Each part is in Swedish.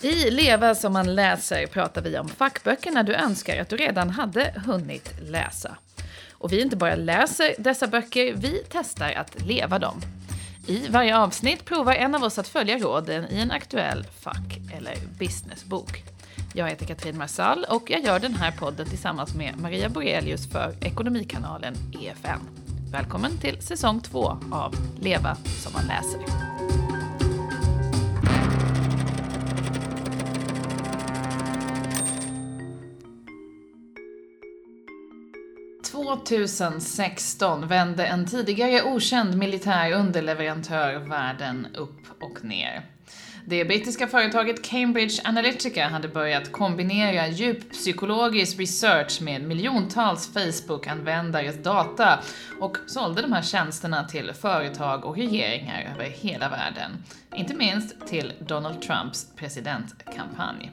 I Leva som man läser pratar vi om fackböckerna du önskar att du redan hade hunnit läsa. Och vi inte bara läser dessa böcker, vi testar att leva dem. I varje avsnitt provar en av oss att följa råden i en aktuell fack eller businessbok. Jag heter Katrin Marsall och jag gör den här podden tillsammans med Maria Borelius för Ekonomikanalen EFN. Välkommen till säsong två av Leva som man läser. 2016 vände en tidigare okänd militär underleverantör världen upp och ner. Det brittiska företaget Cambridge Analytica hade börjat kombinera djuppsykologisk research med miljontals Facebook-användares data och sålde de här tjänsterna till företag och regeringar över hela världen. Inte minst till Donald Trumps presidentkampanj.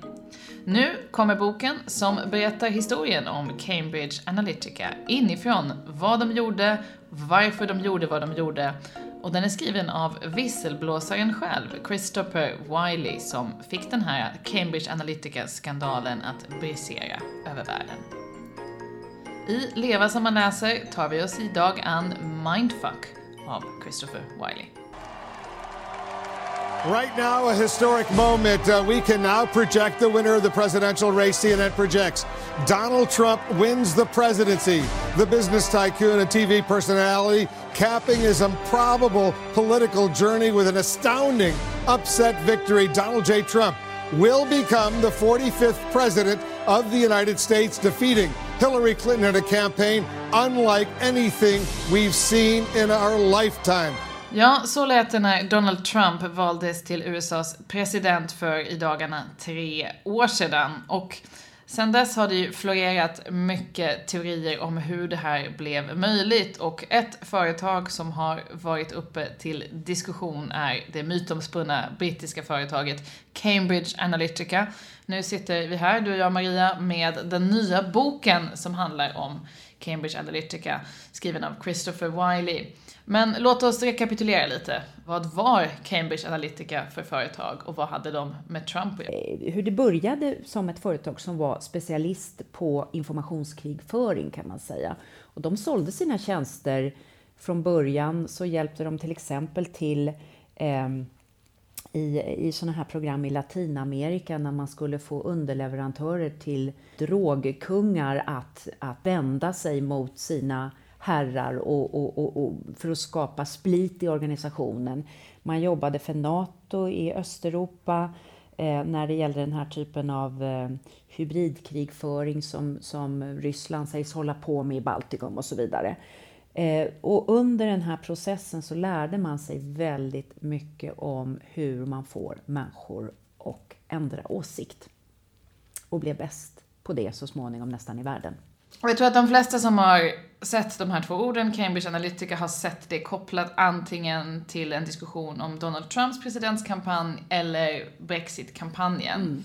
Nu kommer boken som berättar historien om Cambridge Analytica inifrån vad de gjorde, varför de gjorde vad de gjorde och den är skriven av visselblåsaren själv, Christopher Wiley, som fick den här Cambridge Analytica-skandalen att brisera över världen. I Leva som man läser tar vi oss idag an Mindfuck av Christopher Wiley. Right now, a historic moment. Uh, we can now project the winner of the presidential race. CNN projects Donald Trump wins the presidency. The business tycoon and TV personality capping his improbable political journey with an astounding upset victory. Donald J. Trump will become the 45th president of the United States, defeating Hillary Clinton in a campaign unlike anything we've seen in our lifetime. Ja, så lät det när Donald Trump valdes till USAs president för i dagarna tre år sedan. Och sen dess har det ju florerat mycket teorier om hur det här blev möjligt och ett företag som har varit uppe till diskussion är det mytomspunna brittiska företaget Cambridge Analytica. Nu sitter vi här, du och jag Maria, med den nya boken som handlar om Cambridge Analytica, skriven av Christopher Wiley. Men låt oss rekapitulera lite. Vad var Cambridge Analytica för företag och vad hade de med Trump att göra? Eh, hur det började som ett företag som var specialist på informationskrigföring kan man säga. Och de sålde sina tjänster från början så hjälpte de till exempel till eh, i, i sådana här program i Latinamerika när man skulle få underleverantörer till drogkungar att, att vända sig mot sina herrar och, och, och, och, för att skapa split i organisationen. Man jobbade för Nato i Östeuropa eh, när det gällde den här typen av eh, hybridkrigföring som, som Ryssland sägs hålla på med i Baltikum och så vidare. Eh, och under den här processen så lärde man sig väldigt mycket om hur man får människor att ändra åsikt och blev bäst på det så småningom nästan i världen. Och jag tror att de flesta som har sett de här två orden, Cambridge Analytica, har sett det kopplat antingen till en diskussion om Donald Trumps presidentskampanj eller Brexit-kampanjen. Mm.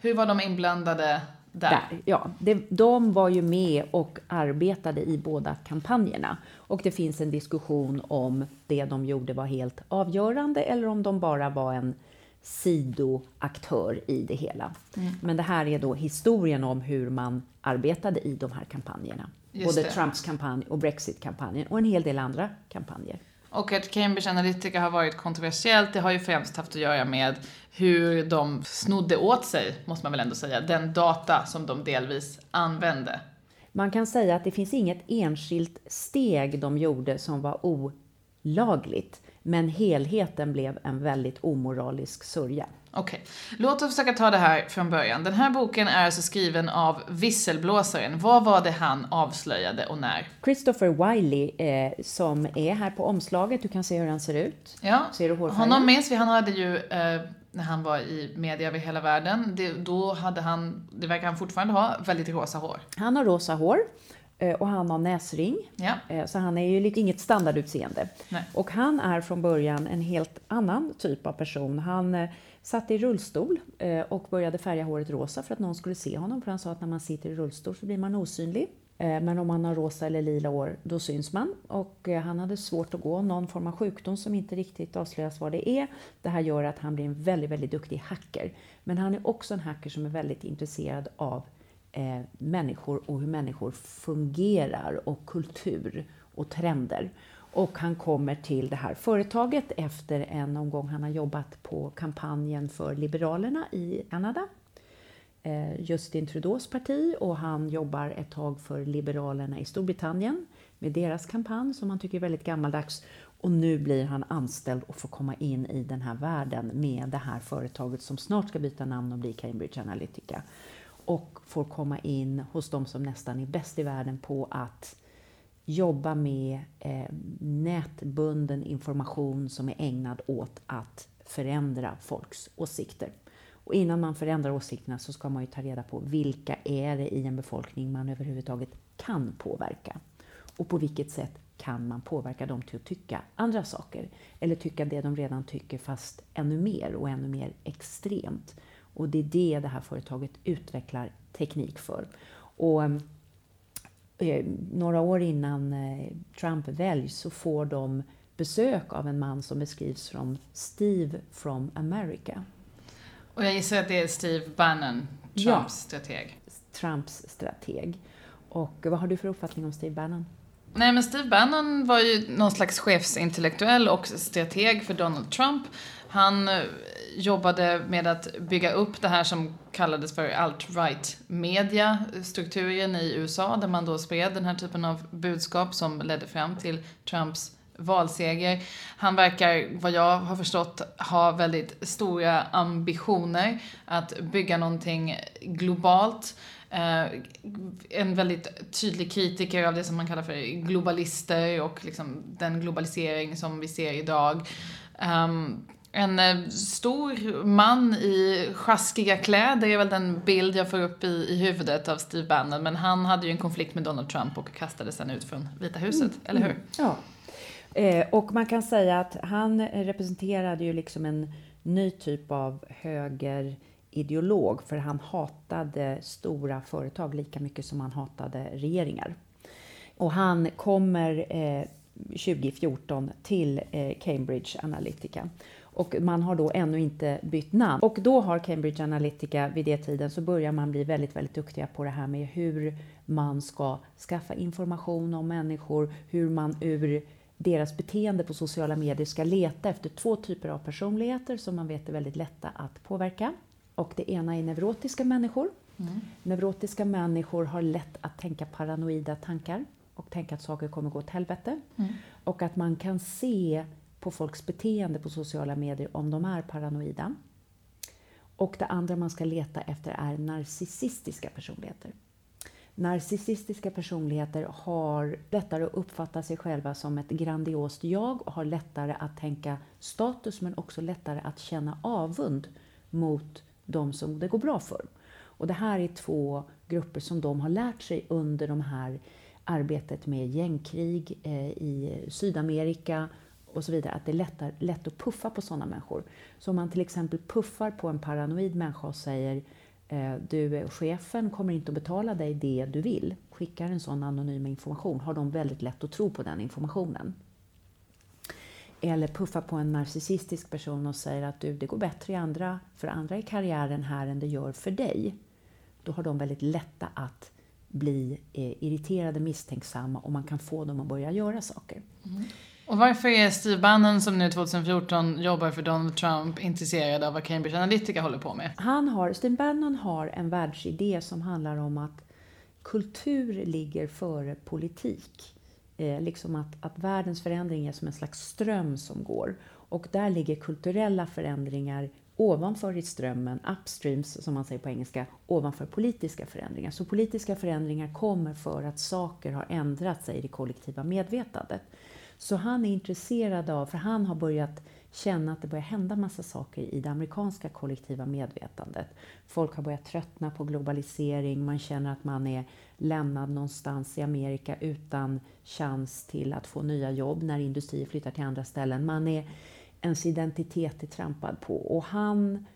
Hur var de inblandade där? där ja, det, de var ju med och arbetade i båda kampanjerna. Och det finns en diskussion om det de gjorde var helt avgörande eller om de bara var en sidoaktör i det hela. Mm. Men det här är då historien om hur man arbetade i de här kampanjerna. Just Både det. Trumps kampanj och Brexit-kampanjen och en hel del andra kampanjer. Och att Cambridge Analytica har varit kontroversiellt, det har ju främst haft att göra med hur de snodde åt sig, måste man väl ändå säga, den data som de delvis använde. Man kan säga att det finns inget enskilt steg de gjorde som var olagligt. Men helheten blev en väldigt omoralisk sörja. Okej, okay. låt oss försöka ta det här från början. Den här boken är alltså skriven av visselblåsaren. Vad var det han avslöjade och när? Christopher Wiley, eh, som är här på omslaget. Du kan se hur han ser ut. Ja, ser du honom minns vi. Han hade ju, eh, när han var i media över hela världen, det, då hade han, det verkar han fortfarande ha, väldigt rosa hår. Han har rosa hår. Eh, och han har näsring, ja. Eh, så han är ju inget standardutseende. Nej. Och han är från början en helt annan typ av person. Han eh, satt i rullstol och började färga håret rosa för att någon skulle se honom. För han sa att när man sitter i rullstol så blir man osynlig. Men om man har rosa eller lila år, då syns man. Och han hade svårt att gå, någon form av sjukdom som inte riktigt avslöjas vad det är. Det här gör att han blir en väldigt, väldigt duktig hacker. Men han är också en hacker som är väldigt intresserad av eh, människor och hur människor fungerar och kultur och trender. Och han kommer till det här företaget efter en omgång han har jobbat på kampanjen för Liberalerna i Kanada. Eh, Justin Trudeaus parti och han jobbar ett tag för Liberalerna i Storbritannien med deras kampanj som han tycker är väldigt gammaldags. Och nu blir han anställd och får komma in i den här världen med det här företaget som snart ska byta namn och bli Cambridge Analytica. Och får komma in hos de som nästan är bäst i världen på att jobba med eh, nätbunden information som är ägnad åt att förändra folks åsikter. Och innan man förändrar åsikterna så ska man ju ta reda på vilka är det i en befolkning man överhuvudtaget kan påverka. Och på vilket sätt kan man påverka dem till att tycka andra saker? Eller tycka det de redan tycker fast ännu mer och ännu mer extremt. Och det är det det här företaget utvecklar teknik för. Och eh, några år innan eh, Trump väljs så får de besök av en man som beskrivs som Steve from America. Och jag gissar att det är Steve Bannon, Trumps ja, strateg. Trumps strateg. Och vad har du för uppfattning om Steve Bannon? Nej, men Steve Bannon var ju någon slags chefsintellektuell och strateg för Donald Trump. Han eh, jobbade med att bygga upp det här som kallades för alt-right media, strukturen i USA, där man då spred den här typen av budskap som ledde fram till Trumps valseger. Han verkar, vad jag har förstått, ha väldigt stora ambitioner att bygga någonting globalt. Eh, en väldigt tydlig kritiker av det som man kallar för globalister och liksom den globalisering som vi ser idag. Ehm, en eh, stor man i sjaskiga kläder är väl den bild jag får upp i, i huvudet av Steve Bannon. Men han hade ju en konflikt med Donald Trump och kastades sen ut från Vita huset, mm. eller hur? Ja, Eh, och man kan säga att han representerade ju liksom en ny typ av högerideolog för han hatade stora företag lika mycket som han hatade regeringar. Och han kommer eh, 2014 till eh, Cambridge Analytica. Och man har då ännu inte bytt namn. Och då har Cambridge Analytica vid det tiden så börjar man bli väldigt, väldigt duktiga på det här med hur man ska skaffa information om människor, hur man ur deras beteende på sociala medier ska leta efter två typer av personligheter som man vet är väldigt lätta att påverka. Och det ena är neurotiska människor. Mm. Neurotiska människor har lätt att tänka paranoida tankar och tänka att saker kommer gå åt helvete. Mm. Och att man kan se på folks beteende på sociala medier om de är paranoida. Och det andra man ska leta efter är narcissistiska personligheter. Narcissistiska personligheter har lättare att uppfatta sig själva som ett grandiost jag och har lättare att tänka status men också lättare att känna avund mot de som det går bra för. Och det här är två grupper som de har lärt sig under de här arbetet med gängkrig eh, i Sydamerika och så vidare, att det är lättare, lätt att puffa på sådana människor. Så om man till exempel puffar på en paranoid människa och säger eh, du, eh, chefen kommer inte att betala dig det du vill, skickar en sån anonym information, har de väldigt lätt att tro på den informationen. Eller puffa på en narcissistisk person och säger att du, det går bättre i andra, för andra i karriären här än det gör för dig. Då har de väldigt lätta att bli eh, irriterade, misstänksamma och man kan få dem att börja göra saker. Mm. Och varför är Steve Bannon, som nu 2014 jobbar för Donald Trump, intresserad av vad Cambridge Analytica håller på med? Han har, Steve Bannon har en världsidé som handlar om att kultur ligger före politik. Eh, liksom att, att världens förändring är som en slags ström som går. Och där ligger kulturella förändringar ovanför i strömmen, upstreams som man säger på engelska, ovanför politiska förändringar. Så politiska förändringar kommer för att saker har ändrat sig i det kollektiva medvetandet. Så han är intresserad av, för han har börjat känna att det börjar hända massa saker i det amerikanska kollektiva medvetandet. Folk har börjat tröttna på globalisering, man känner att man är lämnad någonstans i Amerika utan chans till att få nya jobb när industrier flyttar till andra ställen. Man är, ens identitet är trampad på och han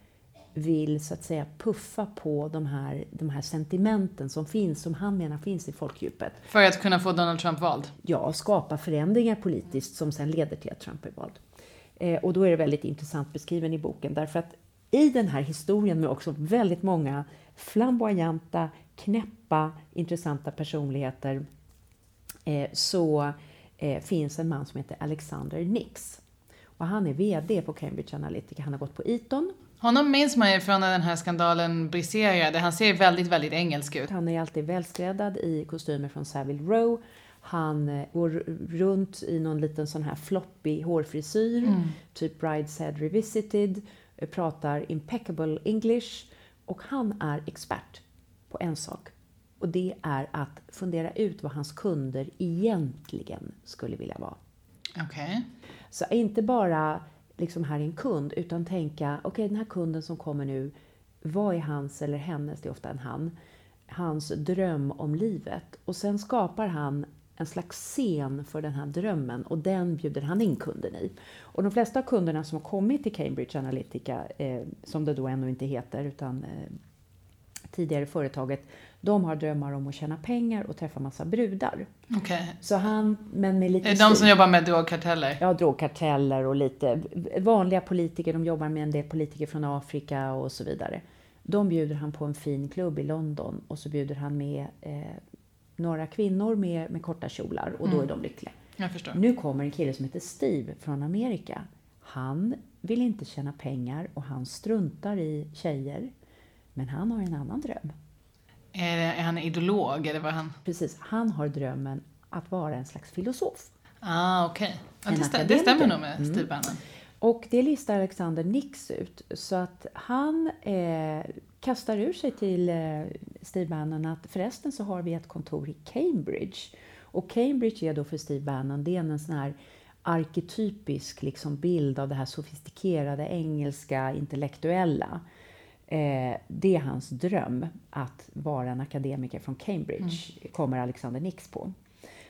vill så att säga puffa på de här, de här sentimenten som finns, som han menar finns i folkdjupet. För att kunna få Donald Trump vald? Ja, skapa förändringar politiskt som sen leder till att Trump är vald. Eh, och då är det väldigt intressant beskriven i boken därför att i den här historien med också väldigt många flamboyanta, knäppa, intressanta personligheter eh, så eh, finns en man som heter Alexander Nix. Och han är VD på Cambridge Analytica. Han har gått på Eton. Honom minns man ju från när den här skandalen briserade. Han ser väldigt, väldigt engelsk ut. Han är alltid välskräddad i kostymer från Savile Row. Han eh, går runt i någon liten sån här floppy hårfrisyr, mm. typ Brideshead Revisited, eh, pratar impeccable English och han är expert på en sak och det är att fundera ut vad hans kunder egentligen skulle vilja vara. Okej. Okay. Så inte bara liksom här är en kund, utan tänka, okej okay, den här kunden som kommer nu, vad är hans eller hennes, det är ofta en han, hans dröm om livet? Och sen skapar han en slags scen för den här drömmen och den bjuder han in kunden i. Och de flesta av kunderna som har kommit till Cambridge Analytica, eh, som det då ännu inte heter, utan eh, tidigare företaget, de har drömmar om att tjäna pengar och träffa massa brudar. Okay. Så han, men med lite Är det de som jobbar med drogkarteller? Ja, drogkarteller och lite vanliga politiker. De jobbar med en del politiker från Afrika och så vidare. De bjuder han på en fin klubb i London och så bjuder han med eh, några kvinnor med, med korta kjolar och då är mm. de lyckliga. Jag förstår. Nu kommer en kille som heter Steve från Amerika. Han vill inte tjäna pengar och han struntar i tjejer. Men han har en annan dröm. Är, han ideolog eller vad han? Precis, han har drömmen att vara en slags filosof. Ah, okej. Okay. Ja, det, det, stämmer nog med mm. Steve Bannon. Och det listar Alexander Nix ut. Så att han eh, kastar ur sig till eh, Steve Bannon att förresten så har vi ett kontor i Cambridge. Och Cambridge är då för Steve Bannon, det är en sån här arketypisk liksom bild av det här sofistikerade engelska intellektuella. Eh, det är hans dröm att vara en akademiker från Cambridge, mm. kommer Alexander Nix på.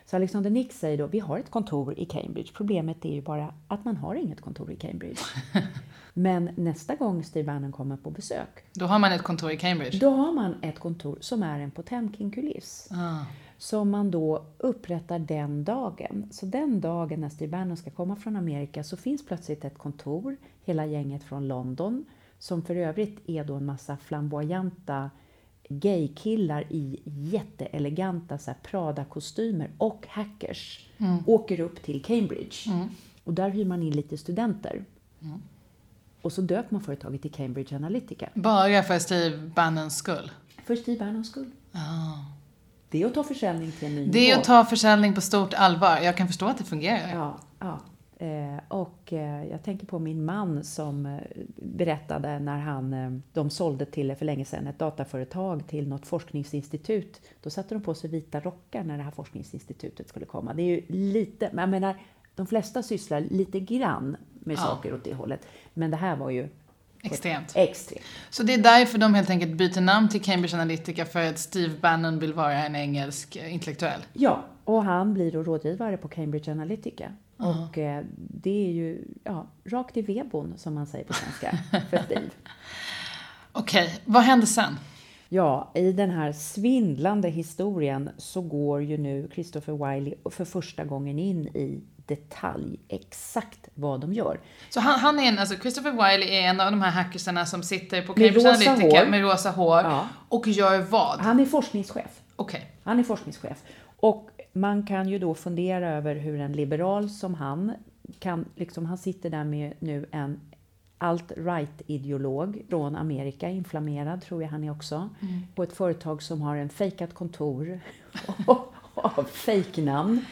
Så Alexander Nix säger då, vi har ett kontor i Cambridge. Problemet är ju bara att man har inget kontor i Cambridge. Men nästa gång Steve Bannon kommer på besök. Då har man ett kontor i Cambridge? Då har man ett kontor som är en Potemkin-kuliss. Ah. Som man då upprättar den dagen. Så den dagen när Steve Bannon ska komma från Amerika så finns plötsligt ett kontor, hela gänget från London, som för övrigt är då en massa flamboyanta gaykillar i jätteeleganta Prada-kostymer och hackers mm. åker upp till Cambridge. Mm. Och där hyr man in lite studenter. Mm. Och så döper man företaget till Cambridge Analytica. Bara för Steve Bannons skull? För Steve Bannons skull. Oh. Det är att ta försäljning till en ny Det är att ta försäljning på stort allvar. Jag kan förstå att det fungerar. Ja, ja. Eh, och eh, jag tänker på min man som eh, berättade när han, de sålde till, för länge sedan, ett dataföretag till något forskningsinstitut. Då satte de på sig vita rockar när det här forskningsinstitutet skulle komma. Det är ju lite, jag menar, de flesta sysslar lite grann med ja. saker åt det hållet. Men det här var ju Extremt. Extremt. Så det är därför de helt enkelt byter namn till Cambridge Analytica, för att Steve Bannon vill vara en engelsk intellektuell? Ja, och han blir då rådgivare på Cambridge Analytica. Uh-huh. Och eh, det är ju ja, rakt i vedboden, som man säger på svenska, för Steve. Okej, okay. vad händer sen? Ja, i den här svindlande historien så går ju nu Christopher Wiley för första gången in i detalj exakt vad de gör. Så han, han är en, alltså Christopher Wiley är en av de här hackersarna som sitter på Cambridge Analytica med rosa hår ja. och gör vad? Han är forskningschef. Okej. Okay. Han är forskningschef. Och man kan ju då fundera över hur en liberal som han kan, liksom, han sitter där med nu en alt-right-ideolog från Amerika, inflammerad tror jag han är också, mm. på ett företag som har en fejkat kontor av fejknamn.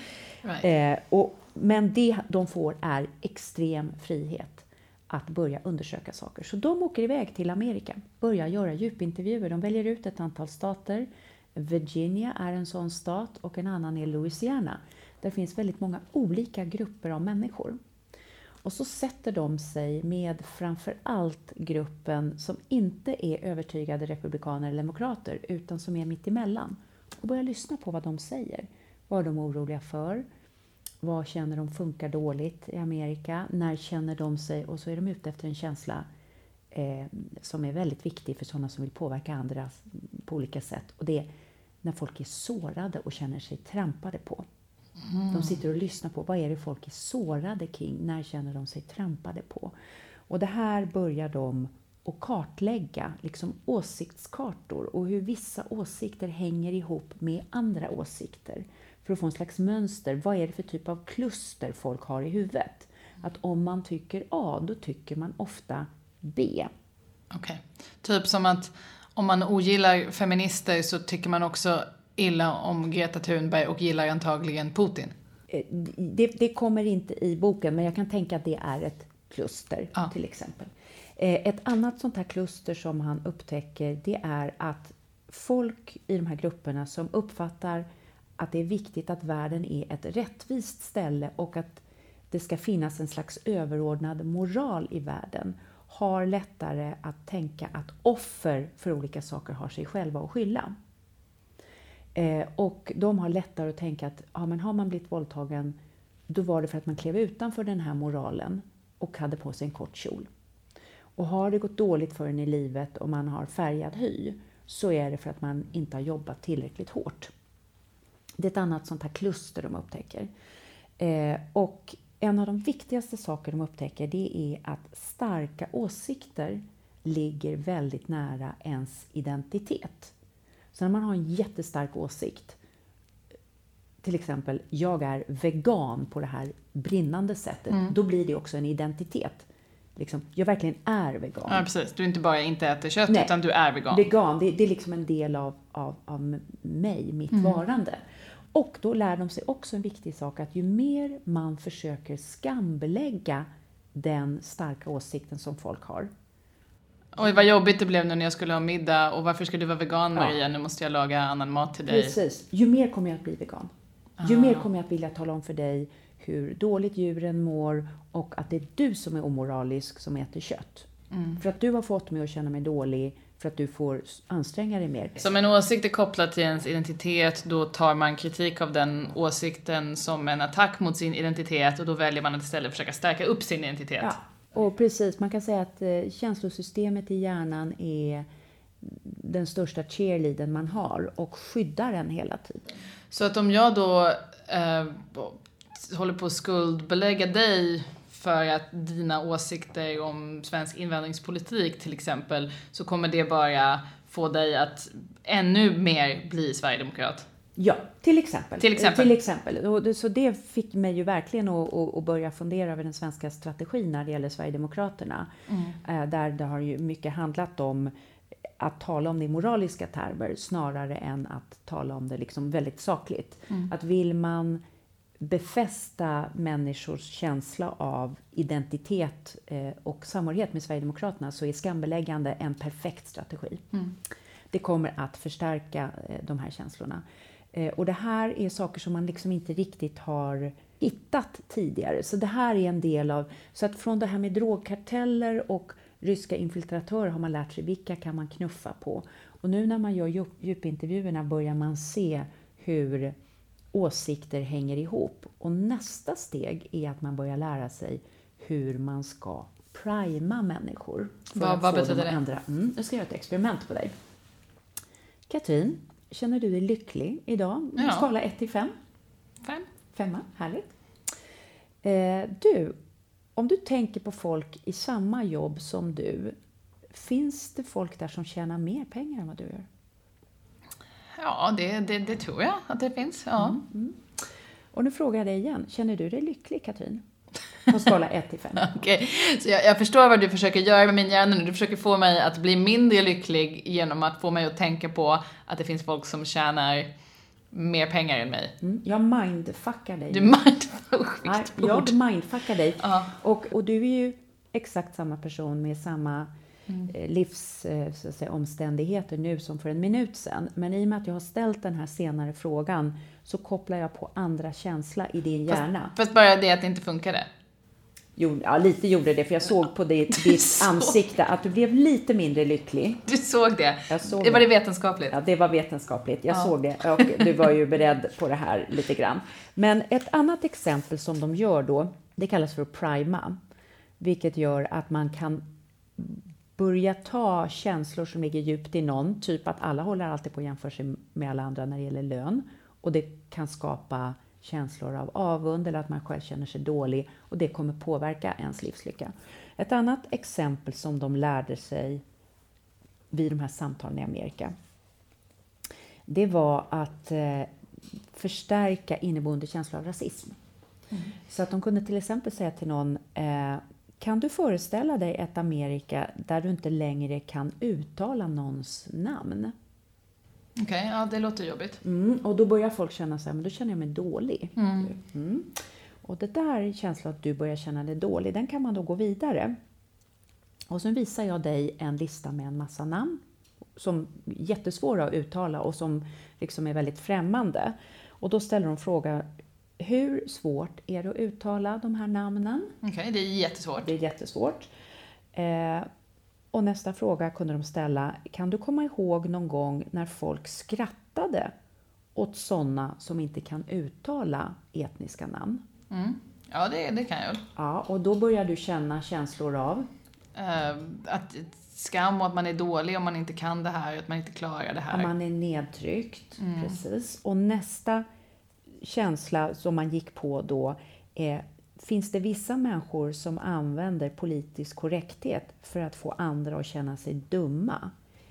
Right. Eh, och, men det de får är extrem frihet att börja undersöka saker. Så de åker iväg till Amerika, börjar göra djupintervjuer. De väljer ut ett antal stater Virginia är en sån stat och en annan är Louisiana. Där finns väldigt många olika grupper av människor. Och så sätter de sig med framför allt gruppen som inte är övertygade republikaner eller demokrater utan som är mitt emellan och börjar lyssna på vad de säger. Vad är de oroliga för? Vad känner de funkar dåligt i Amerika? När känner de sig... Och så är de ute efter en känsla eh, som är väldigt viktig för sådana som vill påverka andra på olika sätt. Och det är när folk är sårade och känner sig trampade på. Mm. De sitter och lyssnar på vad är det folk är sårade kring, när känner de sig trampade på? Och det här börjar de att kartlägga, liksom åsiktskartor och hur vissa åsikter hänger ihop med andra åsikter för att få en slags mönster. Vad är det för typ av kluster folk har i huvudet? Att om man tycker A, då tycker man ofta B. Okej. Okay. Typ som att om man ogillar feminister så tycker man också illa om Greta Thunberg och gillar antagligen Putin. Eh, det, det kommer inte i boken, men jag kan tänka att det är ett kluster ja. till exempel. Eh, ett annat sånt här kluster som han upptäcker det är att folk i de här grupperna som uppfattar att det är viktigt att världen är ett rättvist ställe och att det ska finnas en slags överordnad moral i världen har lättare att tänka att offer för olika saker har sig själva att skylla. Eh, och de har lättare att tänka att ja, men har man blivit våldtagen då var det för att man klev utanför den här moralen och hade på sig en kort kjol. Och har det gått dåligt för en i livet och man har färgad hy så är det för att man inte har jobbat tillräckligt hårt. Det är ett annat sånt här kluster de upptäcker. Eh, och en av de viktigaste saker de upptäcker det är att starka åsikter ligger väldigt nära ens identitet. Så när man har en jättestark åsikt, till exempel jag är vegan på det här brinnande sättet, mm. då blir det också en identitet. Liksom, jag verkligen är vegan. Ja, precis. Du inte bara inte äter kött, Nej, utan du är vegan. Vegan, det, det är liksom en del av, av, av mig, mitt mm. varande. Och då lär de sig också en viktig sak, att ju mer man försöker skambelägga den starka åsikten som folk har. Oj, vad jobbigt det blev nu när jag skulle ha middag och varför ska du vara vegan Maria? Ja. Nu måste jag laga annan mat till dig. Precis. Ju mer kommer jag att bli vegan. Ju ah. mer kommer jag att vilja tala om för dig hur dåligt djuren mår och att det är du som är omoralisk som äter kött. Mm. För att du har fått mig att känna mig dålig för att du får anstränga dig mer. Som en åsikt är kopplad till ens identitet, då tar man kritik av den åsikten som en attack mot sin identitet och då väljer man att istället försöka stärka upp sin identitet. Ja, och precis. Man kan säga att eh, känslosystemet i hjärnan är den största cheerleadern man har och skyddar en hela tiden. Så att om jag då eh, håller på att skuldbelägga dig för att dina åsikter om svensk invandringspolitik till exempel, så kommer det bara få dig att ännu mer bli sverigedemokrat. Ja, till exempel. Till exempel. Till exempel. Så det fick mig ju verkligen att, att börja fundera över den svenska strategin när det gäller Sverigedemokraterna. Mm. Eh, där det har ju mycket handlat om att tala om det i moraliska termer snarare än att tala om det liksom väldigt sakligt. Mm. Att vill man befästa människors känsla av identitet eh, och samhörighet med Sverigedemokraterna så är skambeläggande en perfekt strategi. Mm. Det kommer att förstärka eh, de här känslorna. Eh, och det här är saker som man liksom inte riktigt har hittat tidigare. Så det här är en del av... Så att från det här med drogkarteller och ryska infiltratörer har man lärt sig vilka kan man knuffa på. Och nu när man gör djup, djupintervjuerna börjar man se hur åsikter hänger ihop. Och nästa steg är att man börjar lära sig hur man ska prima människor. vad, vad betyder det? Andra. Mm, jag ska göra ett experiment på dig. Katrin, känner du dig lycklig idag? Ja. Skala 1 till 5? 5. Femma, härligt. Eh, du, om du tänker på folk i samma jobb som du, finns det folk där som tjänar mer pengar än vad du gör? Ja, det, det, det tror jag att det finns. Ja. Mm, mm. Och nu frågar jag dig igen, känner du dig lycklig Katrin? På skala 1 till 5. Okej, okay. så jag, jag, förstår vad du försöker göra med min hjärna nu. Du försöker få mig att bli mindre lycklig genom att få mig att tänka på att det finns folk som tjänar mer pengar än mig. Mm, jag mindfuckar dig. Du mindfuckar Jag mindfuckar dig. Uh -huh. och, och du är ju exakt samma person med samma mm. Eh, livsomständigheter eh, nu som för en minut sedan. Men i och med att jag har ställt den här senare frågan så kopplar jag på andra känsla i din hjärna. Fast, bara det att det inte funkade? Jo, ja, lite gjorde det, för jag såg på ditt, ditt ansikte att du blev lite mindre lycklig. Du såg det? Jag såg det var det vetenskapligt? Ja, det var vetenskapligt. Jag ja. såg det och du var ju beredd på det här lite grann. Men ett annat exempel som de gör då, det kallas för prima, vilket gör att man kan börja ta känslor som ligger djupt i någon, typ att alla håller alltid på att jämföra sig med alla andra när det gäller lön och det kan skapa känslor av avund eller att man själv känner sig dålig och det kommer påverka ens livslycka. Ett annat exempel som de lärde sig vid de här samtalen i Amerika, det var att eh, förstärka inneboende känslor av rasism. Mm. Så att de kunde till exempel säga till någon, eh, kan du föreställa dig ett Amerika där du inte längre kan uttala någons namn? Okej, okay, ja det låter jobbigt. Mm, och då börjar folk känna så här, men då känner jag mig dålig. Mm. Mm. Och det där känslan att du börjar känna dig dålig, den kan man då gå vidare. Och så visar jag dig en lista med en massa namn som är jättesvåra att uttala och som liksom är väldigt främmande. Och då ställer de frågan, hur svårt är det att uttala de här namnen? Okej, okay, det är jättesvårt. Det är jättesvårt. Eh, och nästa fråga kunde de ställa, kan du komma ihåg någon gång när folk skrattade åt sådana som inte kan uttala etniska namn? Mm. Ja, det, det kan jag. Ja, och då börjar du känna känslor av? Uh, att skam och att man är dålig om man inte kan det här, att man inte klarar det här. Att man är nedtryckt, mm. precis. Och nästa känsla som man gick på då är Finns det vissa människor som använder politisk korrekthet för att få andra att känna sig dumma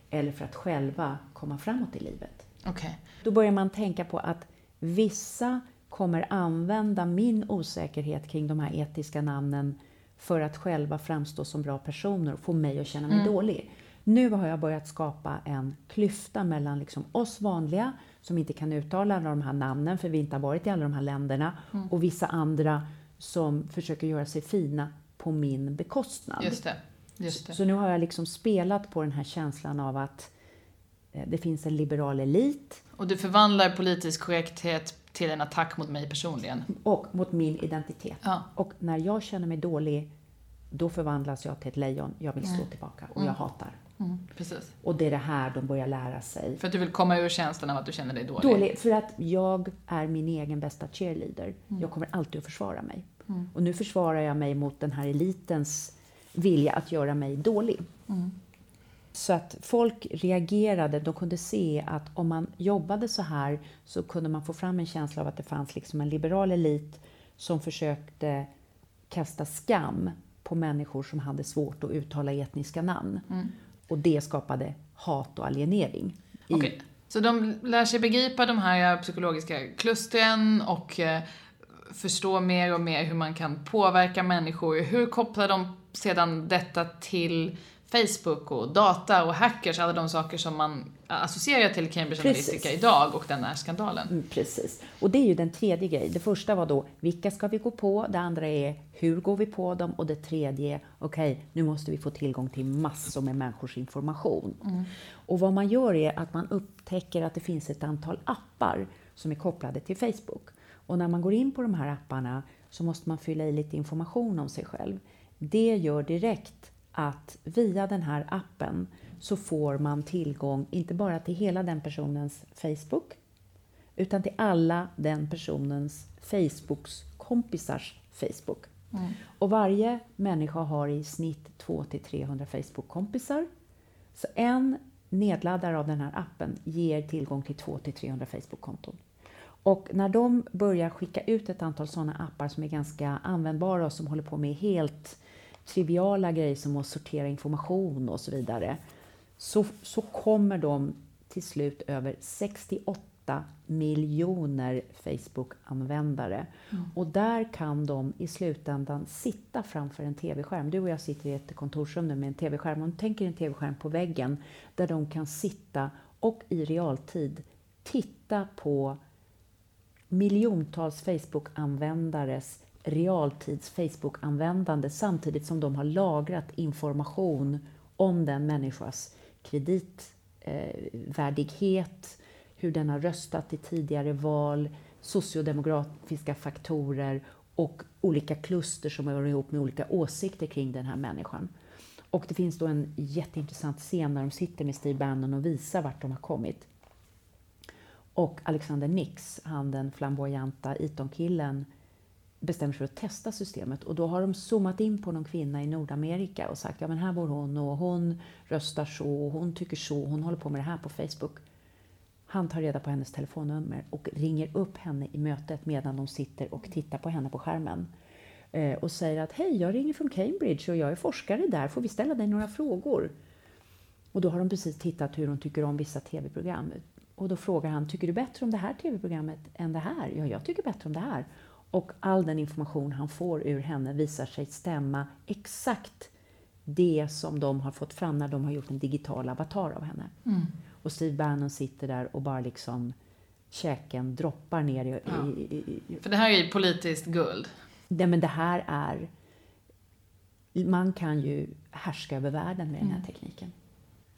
eller för att själva komma framåt i livet? Okay. Då börjar man tänka på att vissa kommer använda min osäkerhet kring de här etiska namnen för att själva framstå som bra personer och få mig att känna mig mm. dålig. Nu har jag börjat skapa en klyfta mellan liksom oss vanliga som inte kan uttala alla de här namnen för vi inte har varit i alla de här länderna mm. och vissa andra som försöker göra sig fina på min bekostnad. Just det. Just det. Så, så nu har jag liksom spelat på den här känslan av att eh, det finns en liberal elit. Och du förvandlar politisk korrekthet till en attack mot mig personligen. Och mot min identitet. Ja. Och när jag känner mig dålig, då förvandlas jag till ett lejon. Jag vill slå mm. tillbaka och mm. jag hatar. Mm, precis. Och det är det här de börjar lära sig. För att du vill komma ur känslan av att du känner dig dålig? Dålig, för att jag är min egen bästa cheerleader. Mm. Jag kommer alltid att försvara mig. Mm. Och nu försvarar jag mig mot den här elitens vilja att göra mig dålig. Mm. Så att folk reagerade, de kunde se att om man jobbade så här så kunde man få fram en känsla av att det fanns liksom en liberal elit som försökte kasta skam på människor som hade svårt att uttala etniska namn. Mm. Och det skapade hat och alienering. I... Okay. Så de lär sig begripa de här eh, psykologiska klustren och eh, förstå mer och mer hur man kan påverka människor. Hur kopplar de sedan detta till Facebook och data och hackers, alla de saker som man associerar till Cambridge Precis. Analytica idag och den här skandalen. Mm, precis. Och det är ju den tredje grejen. Det första var då, vilka ska vi gå på? Det andra är, hur går vi på dem? Och det tredje okej, okay, nu måste vi få tillgång till massor med människors information. Mm. Och vad man gör är att man upptäcker att det finns ett antal appar som är kopplade till Facebook. Och när man går in på de här apparna så måste man fylla i lite information om sig själv. Det gör direkt att via den här appen så får man tillgång inte bara till hela den personens Facebook utan till alla den personens Facebooks kompisars Facebook. Mm. Och varje människa har i snitt 200-300 Facebook-kompisar. Så en nedladdare av den här appen ger tillgång till 200-300 Facebook-konton. Och när de börjar skicka ut ett antal sådana appar som är ganska användbara och som håller på med helt triviala grejer som att sortera information och så vidare, så, så kommer de till slut över 68 miljoner Facebook-användare. Mm. Och där kan de i slutändan sitta framför en TV-skärm. Du och jag sitter i ett kontorsrum nu med en TV-skärm. Om du tänker en TV-skärm på väggen där de kan sitta och i realtid titta på miljontals Facebook-användares realtids Facebook-användande samtidigt som de har lagrat information om den människas kreditvärdighet, eh, hur den har röstat i tidigare val, sociodemografiska faktorer och olika kluster som hör ihop med olika åsikter kring den här människan. Och det finns då en jätteintressant scen när de sitter med Steve Bannon och visar vart de har kommit. Och Alexander Nix, han den flamboyanta Eton-killen, bestämmer sig för att testa systemet och då har de zoomat in på någon kvinna i Nordamerika och sagt ja men här bor hon och hon röstar så och hon tycker så, och hon håller på med det här på Facebook. Han tar reda på hennes telefonnummer och ringer upp henne i mötet medan de sitter och tittar på henne på skärmen eh, och säger att hej, jag ringer från Cambridge och jag är forskare där, får vi ställa dig några frågor? Och då har de precis tittat hur hon tycker om vissa tv-program. Och då frågar han, tycker du bättre om det här tv-programmet än det här? Ja, jag tycker bättre om det här. Och all den information han får ur henne visar sig stämma exakt det som de har fått fram när de har gjort en digital avatar av henne. Mm. Och Steve Bannon sitter där och bara liksom käken droppar ner i, ja. i, i, För det här är ju politiskt guld. Nej, men det här är... Man kan ju härska över världen med mm. den här mm. tekniken.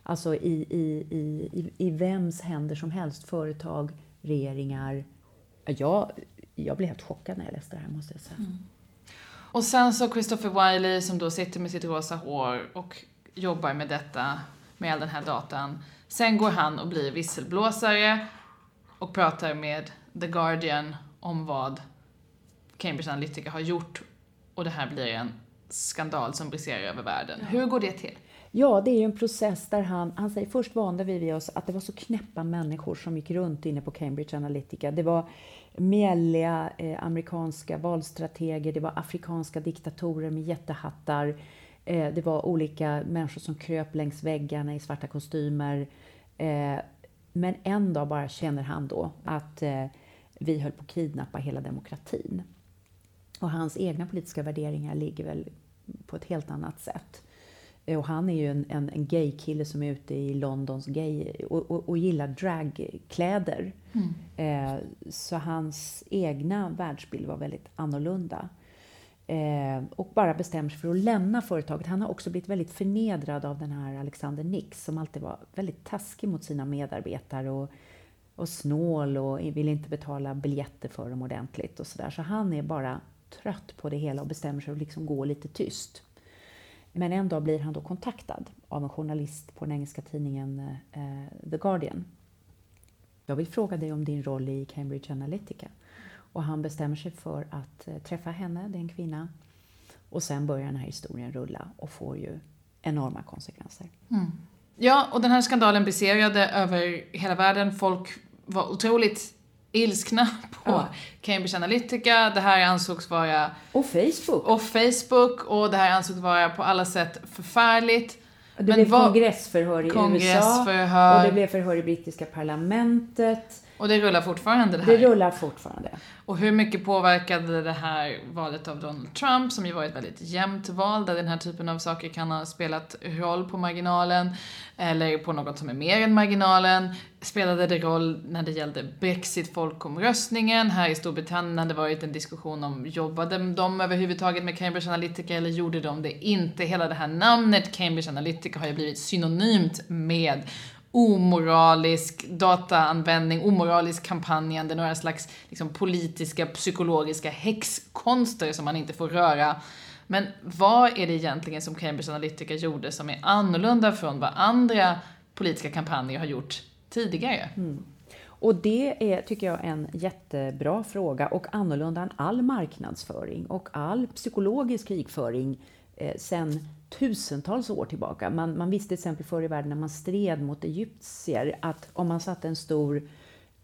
Alltså i, i, i, i, vems händer som helst. Företag, regeringar. Jag, jag blev helt chockad när jag läste det här måste jag säga. Mm. Och sen så Christopher Wiley som då sitter med sitt rosa hår och jobbar med detta, med all den här datan. Sen går han och blir visselblåsare och pratar med The Guardian om vad Cambridge Analytica har gjort och det här blir en skandal som briserar över världen. Hur går det till? Ja, det är ju en process där han, han säger först vande vi oss att det var så knäppa människor som gick runt inne på Cambridge Analytica. Det var mjälliga eh, amerikanska valstrateger, det var afrikanska diktatorer med jättehattar, eh, det var olika människor som kröp längs väggarna i svarta kostymer. Eh, men en dag bara känner han då att eh, vi höll på att kidnappa hela demokratin. Och hans egna politiska värderingar ligger väl på ett helt annat sätt. Och han är ju en, en, en gay-kille som är ute i Londons gay och, och, och gillar dragkläder. Mm. Eh, så hans egna världsbild var väldigt annorlunda. Eh, och bara bestämmer sig för att lämna företaget. Han har också blivit väldigt förnedrad av den här Alexander Nix som alltid var väldigt taskig mot sina medarbetare och, och snål och vill inte betala biljetter för dem ordentligt och sådär. Så han är bara trött på det hela och bestämmer sig för att liksom gå lite tyst. Men en dag blir han då kontaktad av en journalist på den engelska tidningen eh, The Guardian. Jag vill fråga dig om din roll i Cambridge Analytica. Och han bestämmer sig för att eh, träffa henne, det är en kvinna. Och sen börjar den här historien rulla och får ju enorma konsekvenser. Mm. Ja, och den här skandalen briserade över hela världen. Folk var otroligt ilskna på ja. Cambridge Analytica. Det här ansågs vara... Och Facebook. Och Facebook. Och det här ansågs vara på alla sätt förfärligt. Det Men blev kongressförhör i kongressförhör. USA. Och det blev förhör i brittiska parlamentet. Och det rullar fortfarande det här? Det rullar fortfarande. Och hur mycket påverkade det här valet av Donald Trump, som ju var ett väldigt jämnt val, där den här typen av saker kan ha spelat roll på marginalen, eller på något som är mer än marginalen? Spelade det roll när det gällde Brexit, folkomröstningen? Här i Storbritannien hade det varit en diskussion om, jobbade de överhuvudtaget med Cambridge Analytica eller gjorde de det inte? Hela det här namnet Cambridge Analytica har ju blivit synonymt med omoralisk dataanvändning, omoralisk kampanjande, några slags liksom, politiska, psykologiska häxkonster som man inte får röra. Men vad är det egentligen som Cambridge Analytica gjorde som är annorlunda från vad andra politiska kampanjer har gjort tidigare? Mm. Och det är, tycker jag, en jättebra fråga och annorlunda än all marknadsföring och all psykologisk krigföring eh, sen tusentals år tillbaka. Man, man visste till exempel förr i världen när man stred mot egyptier att om man satte en stor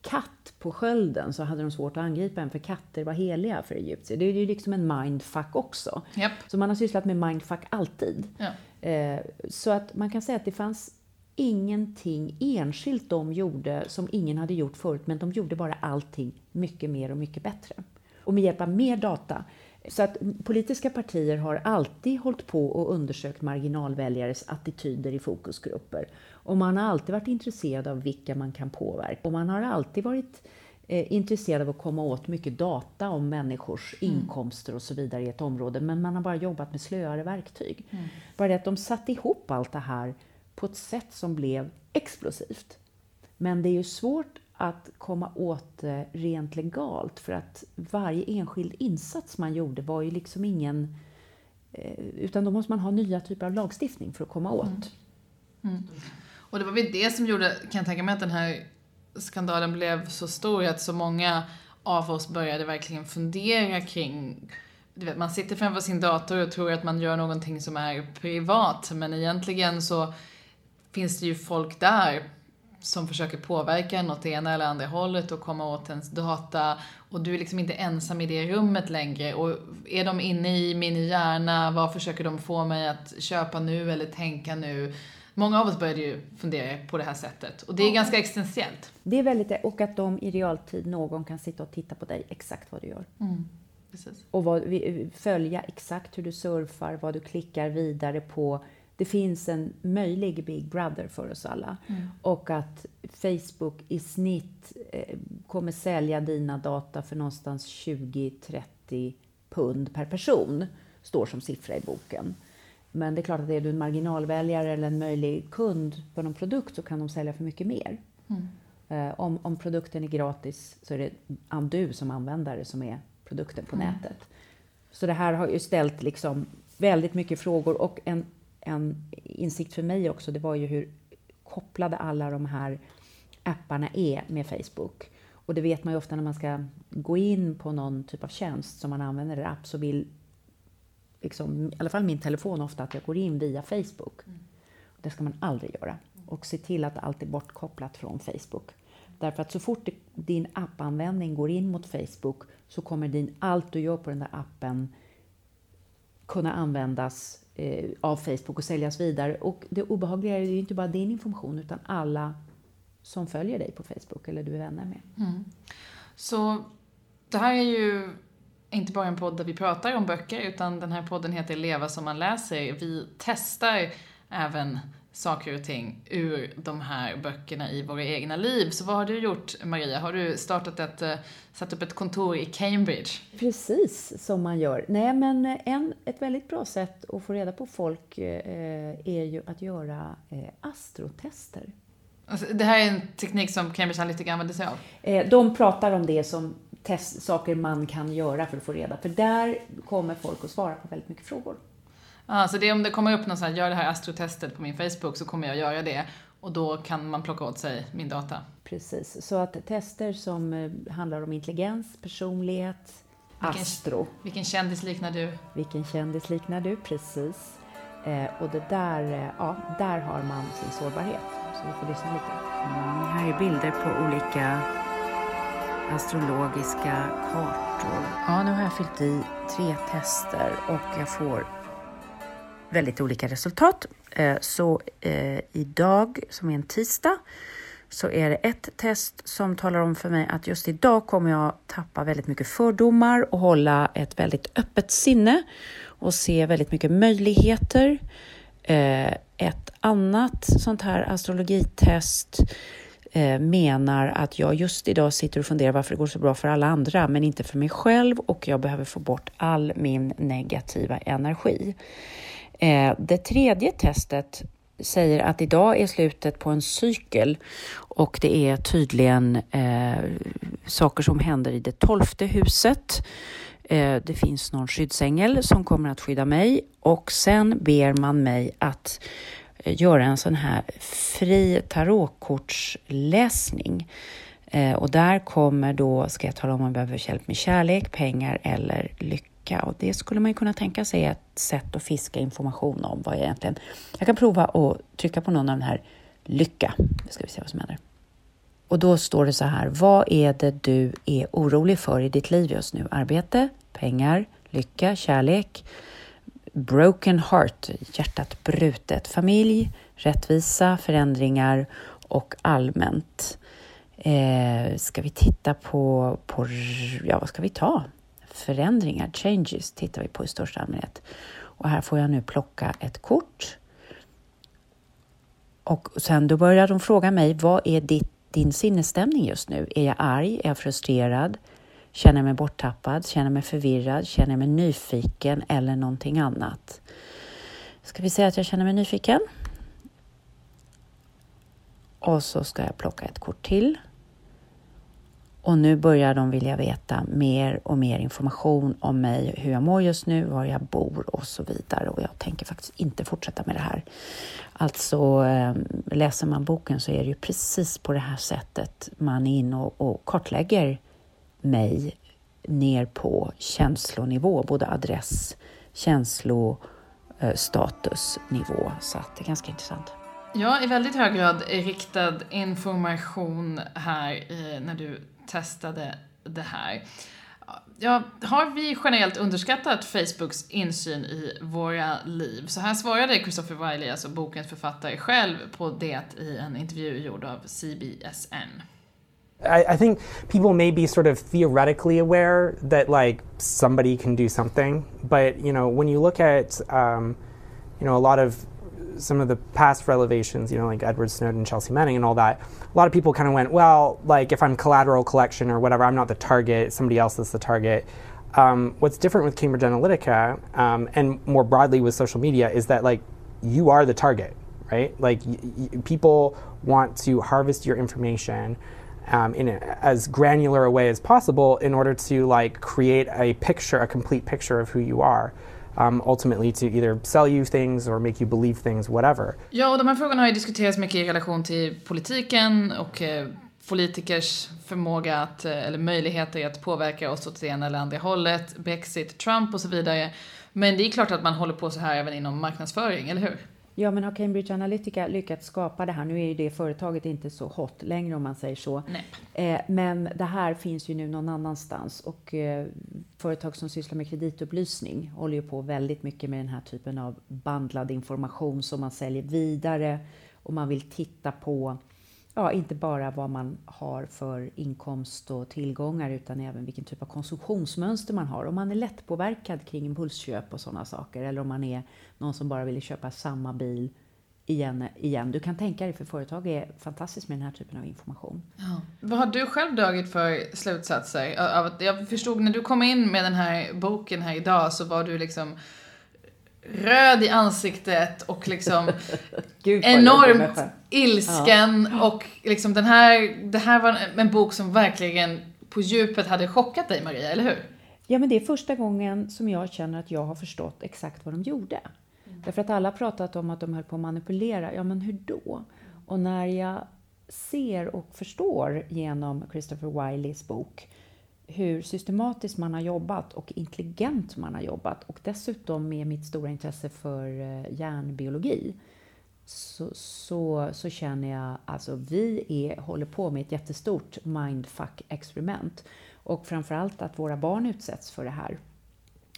katt på skölden så hade de svårt att angripa en för katter var heliga för egyptier. Det är ju liksom en mindfuck också. Yep. Så man har sysslat med mindfuck alltid. Ja. Eh, så att man kan säga att det fanns ingenting enskilt de gjorde som ingen hade gjort förut, men de gjorde bara allting mycket mer och mycket bättre. Och med hjälp av mer data så att politiska partier har alltid hållit på och undersökt marginalväljares attityder i fokusgrupper. Och man har alltid varit intresserad av vilka man kan påverka. Och man har alltid varit eh, intresserad av att komma åt mycket data om människors mm. inkomster och så vidare i ett område. Men man har bara jobbat med slöare verktyg. Mm. Bara det att de satte ihop allt det här på ett sätt som blev explosivt. Men det är ju svårt att komma åt det rent legalt för att varje enskild insats man gjorde var ju liksom ingen... Eh, utan då måste man ha nya typer av lagstiftning för att komma åt. Mm. Mm. Och det var väl det som gjorde, kan jag tänka mig, att den här skandalen blev så stor, att så många av oss började verkligen fundera kring du vet, man sitter framför sin dator och tror att man gör någonting som är privat, men egentligen så finns det ju folk där som försöker påverka en åt det ena eller andra hållet och komma åt ens data och du är liksom inte ensam i det rummet längre och är de inne i min hjärna, vad försöker de få mig att köpa nu eller tänka nu? Många av oss började ju fundera på det här sättet och det är ganska existentiellt. Det är väldigt, och att de i realtid, någon kan sitta och titta på dig exakt vad du gör. Mm. Och vad, följa exakt hur du surfar, vad du klickar vidare på det finns en möjlig Big Brother för oss alla. Mm. Och att Facebook i snitt eh, kommer sälja dina data för någonstans 20-30 pund per person, står som siffra i boken. Men det är klart att är du en marginalväljare eller en möjlig kund på någon produkt så kan de sälja för mycket mer. Mm. Eh, om, om produkten är gratis så är det du som användare som är produkten på mm. nätet. Så det här har ju ställt liksom väldigt mycket frågor och en en insikt för mig också, det var ju hur kopplade alla de här apparna är med Facebook. Och det vet man ju ofta när man ska gå in på någon typ av tjänst som man använder, eller app, så vill liksom, i alla fall min telefon ofta att jag går in via Facebook. Mm. Det ska man aldrig göra. Och se till att allt är bortkopplat från Facebook. Därför att så fort din appanvändning går in mot Facebook så kommer din, allt du gör på den där appen kunna användas eh, av Facebook och säljas vidare. Och det obehagliga är ju inte bara din information utan alla som följer dig på Facebook eller du är vänner med. Mm. Så det här är ju inte bara en podd där vi pratar om böcker utan den här podden heter Leva som man läser. Vi testar även saker och ting ur de här böckerna i våra egna liv. Så vad har du gjort, Maria? Har du startat ett, eh, satt upp ett kontor i Cambridge? Precis som man gör. Nej, men en, ett väldigt bra sätt att få reda på folk eh, är ju att göra eh, astrotester. Alltså, det här är en teknik som Cambridge Analytica använder sig av? Eh, de pratar om det som test, saker man kan göra för att få reda För där kommer folk att svara på väldigt mycket frågor. Ja, så det, om det kommer upp någon sån här, gör det här astrotestet på min Facebook så kommer jag göra det och då kan man plocka åt sig min data. Precis, så att tester som eh, handlar om intelligens, personlighet, vilken, astro. Vilken kändis liknar du? Vilken kändis liknar du, precis. Eh, och det där, eh, ja, där har man sin sårbarhet. Så vi får lyssna lite. Mm, här är bilder på olika astrologiska kartor. Ja, nu har jag fyllt i tre tester och jag får väldigt olika resultat. Eh, så eh, idag, som är en tisdag, så är det ett test som talar om för mig att just idag kommer jag tappa väldigt mycket fördomar och hålla ett väldigt öppet sinne och se väldigt mycket möjligheter. Eh, ett annat sånt här astrologitest menar att jag just idag sitter och funderar varför det går så bra för alla andra men inte för mig själv och jag behöver få bort all min negativa energi. Eh, det tredje testet säger att idag är slutet på en cykel och det är tydligen eh, saker som händer i det tolfte huset. Eh, det finns någon skyddsängel som kommer att skydda mig och sen ber man mig att eh, göra en sån här fri tarotkortsläsning. Eh, och där kommer då, ska jag tala om om jag behöver hjälp med kärlek, pengar eller lycka vecka och det skulle man ju kunna tänka sig ett sätt att fiska information om vad jag egentligen... Jag kan prova att trycka på någon av den här lycka. Nu ska vi se vad som händer. Och då står det så här, vad är det du är orolig för i ditt liv just nu? Arbete, pengar, lycka, kärlek, broken heart, hjärtat brutet, familj, rättvisa, förändringar och allmänt. Eh, ska vi titta på, på, ja vad ska vi ta? Förändringar, changes, tittar vi på i största allmänhet. Och här får jag nu plocka ett kort. Och sen då börjar de fråga mig, vad är ditt, din sinnesstämning just nu? Är jag arg? Är jag frustrerad? Känner jag mig borttappad? Känner jag mig förvirrad? Känner jag mig nyfiken eller någonting annat? Ska vi säga att jag känner mig nyfiken? Och så ska jag plocka ett kort till. Och nu börjar de vilja veta mer och mer information om mig, hur jag mår just nu, var jag bor och så vidare. Och jag tänker faktiskt inte fortsätta med det här. Alltså, ehm, läser man boken så är det ju precis på det här sättet man är inne och, och kartlägger mig ner på känslonivå, både adress, känslo, eh, statusnivå. Så att det är ganska intressant. Ja, i väldigt hög grad riktad information här när du testade det här. Ja, har vi generellt underskattat Facebooks insyn i våra liv? Så här svarade Christopher Wiley, alltså bokens författare, själv på det i en intervju gjord av CBSN. I, I, think people may be sort of theoretically aware that like somebody can do something, but you know when you look at um, you know a lot of some of the past revelations, you know, like Edward Snowden, Chelsea Manning, and all that, a lot of people kind of went, well, like if I'm collateral collection or whatever, I'm not the target, somebody else is the target. Um, what's different with Cambridge Analytica um, and more broadly with social media is that like you are the target, right? Like y- y- people want to harvest your information. Um, in a, as granular a way as possible in order to like create a picture, a complete picture of who you are. Um, ultimately to either sell you things or make you believe things, whatever. Ja, och de här frågorna har ju diskuterats mycket i relation till politiken och eh, politikers förmåga att, eh, eller möjligheter att påverka oss åt det ena eller andra hållet, Brexit, Trump och så vidare. Men det är klart att man håller på så här även inom marknadsföring, eller hur? Ja, men har Cambridge Analytica lyckats skapa det här? Nu är ju det företaget inte så hot längre om man säger så. Eh, men det här finns ju nu någon annanstans och eh, företag som sysslar med kreditupplysning håller ju på väldigt mycket med den här typen av bandlad information som man säljer vidare och man vill titta på ja, inte bara vad man har för inkomst och tillgångar utan även vilken typ av konsumtionsmönster man har. Om man är lättpåverkad kring impulsköp och sådana saker eller om man är någon som bara vill köpa samma bil igen, igen. Du kan tänka dig, för företag är fantastiskt med den här typen av information. Ja. Vad har du själv dragit för slutsatser? Jag förstod när du kom in med den här boken här idag så var du liksom röd i ansiktet och liksom Gud, enormt ilsken ja. och liksom den här, det här var en bok som verkligen på djupet hade chockat dig Maria, eller hur? Ja, men det är första gången som jag känner att jag har förstått exakt vad de gjorde. Mm. Därför att alla har pratat om att de höll på att manipulera. Ja, men hur då? Och när jag ser och förstår genom Christopher Wileys bok hur systematiskt man har jobbat och intelligent man har jobbat och dessutom med mitt stora intresse för eh, hjärnbiologi så, så, så känner jag alltså vi är, håller på med ett jättestort mindfuck-experiment och framförallt att våra barn utsätts för det här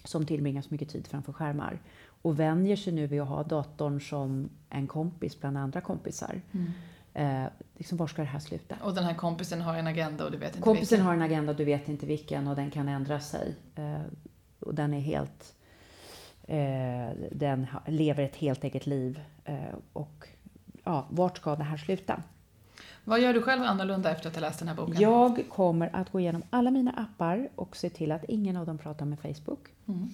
som tillbringar så mycket tid framför skärmar och vänjer sig nu vid att ha datorn som en kompis bland andra kompisar. Mm. Eh, liksom, var ska det här sluta? Och den här kompisen har en agenda och du vet inte Kompisen vilken. har en agenda och du vet inte vilken och den kan ändra sig. Eh, och den är helt... Eh, den lever ett helt eget liv. Eh, och ja, vart ska det här sluta? Vad gör du själv annorlunda efter att ha läst den här boken? Jag kommer att gå igenom alla mina appar och se till att ingen av dem pratar med Facebook. Mm.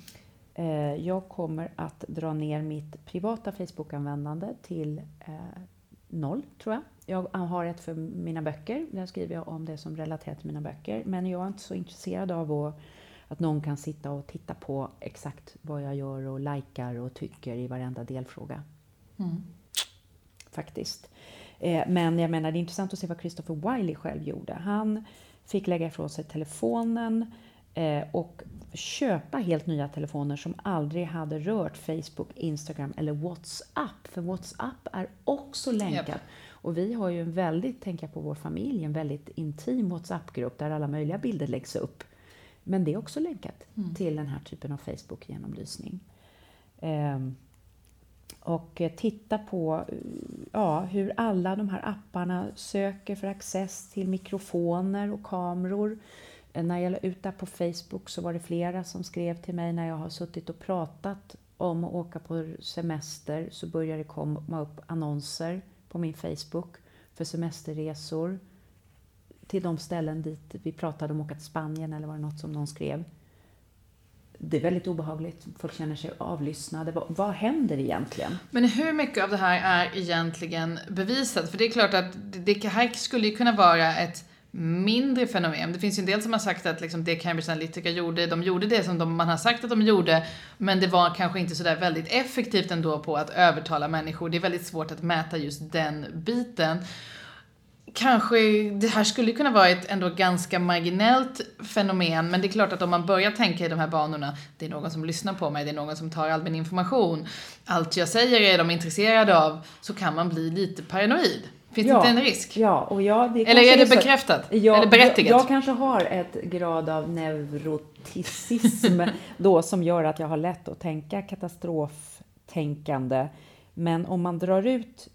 Eh, jag kommer att dra ner mitt privata Facebook-användande till eh, noll, tror jag. Jag har ett för mina böcker. Där skriver jag om det som relaterar till mina böcker. Men jag är inte så intresserad av att, någon kan sitta och titta på exakt vad jag gör och likar och tycker i varenda delfråga. Mm. Faktiskt. Eh, men jag menar, det är intressant att se vad Christopher Wiley själv gjorde. Han fick lägga ifrån sig telefonen och köpa helt nya telefoner som aldrig hade rört Facebook, Instagram eller WhatsApp. För WhatsApp är också länkat. Yep. Och vi har ju en väldigt, tänka på vår familj, en väldigt intim WhatsApp-grupp där alla möjliga bilder läggs upp. Men det är också länkat mm. till den här typen av Facebook-genomlysning. Um, och titta på ja, hur alla de här apparna söker för access till mikrofoner och kameror. När jag la ut det på Facebook så var det flera som skrev till mig när jag har suttit och pratat om att åka på semester så börjar det komma upp annonser på min Facebook för semesterresor till de ställen dit vi pratade om att åka till Spanien eller var det något som någon skrev. Det är väldigt obehagligt. Folk känner sig avlyssnade. Vad, vad händer egentligen? Men hur mycket av det här är egentligen bevisat? För det är klart att det här skulle ju kunna vara ett mindre fenomen. Det finns ju en del som har sagt att liksom det Cambridge Analytica gjorde, de gjorde det som de, man har sagt att de gjorde, men det var kanske inte sådär väldigt effektivt ändå på att övertala människor. Det är väldigt svårt att mäta just den biten. kanske, det här skulle kunna vara ett ändå ganska marginellt fenomen, men det är klart att om man börjar tänka i de här banorna, det är någon som lyssnar på mig, det är någon som tar all min information, allt jag säger är de intresserade av, så kan man bli lite paranoid. Finns ja, det inte en risk? Ja, och ja, det Eller är det bekräftat? Ja, Eller berättigat? Jag, jag kanske har ett grad av neuroticism då som gör att jag har lätt att tänka katastroftänkande. Men om man drar ut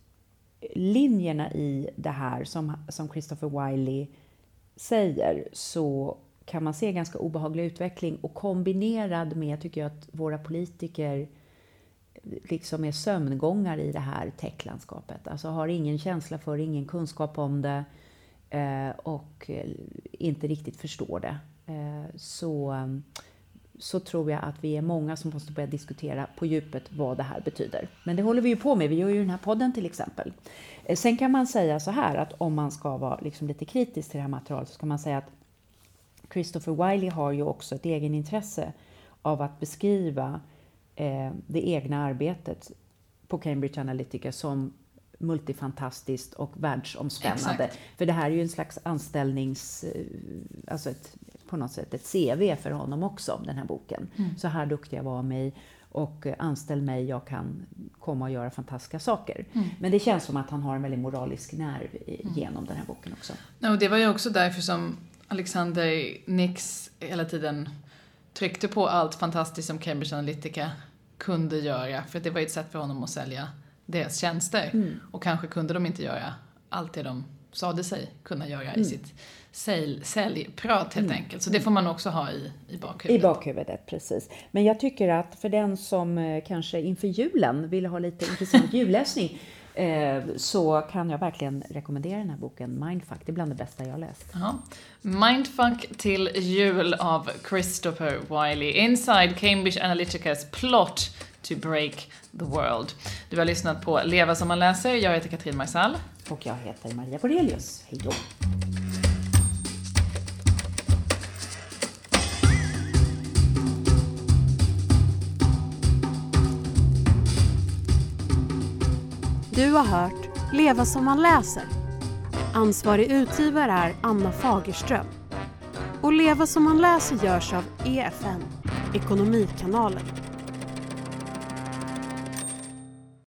linjerna i det här som, som Christopher Wiley säger så kan man se ganska obehaglig utveckling och kombinerad med, tycker jag, att våra politiker liksom är sömngångare i det här techlandskapet. Alltså har ingen känsla för, ingen kunskap om det eh, och eh, inte riktigt förstår det. Eh, så, så tror jag att vi är många som måste börja diskutera på djupet vad det här betyder. Men det håller vi ju på med. Vi gör ju den här podden till exempel. Eh, Sen kan man säga så här att om man ska vara liksom lite kritisk till det här materialet så kan man säga att Christopher Wiley har ju också ett egenintresse av att beskriva eh, det egna arbetet på Cambridge Analytica som multifantastiskt och världsomspännande. Exakt. För det här är ju en slags anställnings... eh, Alltså ett, på något sätt ett CV för honom också, den här boken. Så här duktig jag var mig och eh, anställ mig, jag kan komma och göra fantastiska saker. Men det känns som att han har en väldigt moralisk nerv i- genom den här boken också. Och det var ju också därför som Alexander Nix hela tiden tryckte på allt fantastiskt som Cambridge Analytica kunde göra. För det var ju ett sätt för honom att sälja deras tjänster. Och kanske kunde de inte göra allt det de sade sig kunna göra i sitt sälj, säljprat helt enkelt. Så det får man också ha i, i I bakhuvudet. bakhuvudet, precis. Men jag tycker att för den som eh, kanske inför julen vill ha lite intressant julläsning eh, så kan jag verkligen rekommendera den här boken Mindfuck. Det är bland det bästa jag har läst. Jaha. Mindfuck till jul av Christopher Wiley. Inside Cambridge Analyticas plot to break the world. Du har lyssnat på Leva som man läser. Jag heter Katrin Marsall. Och jag heter Maria Borelius. Hej då! Du har hört Leva som man läser. Ansvarig utgivare är Anna Fagerström. Och Leva som man läser görs av EFN, Ekonomikanalen.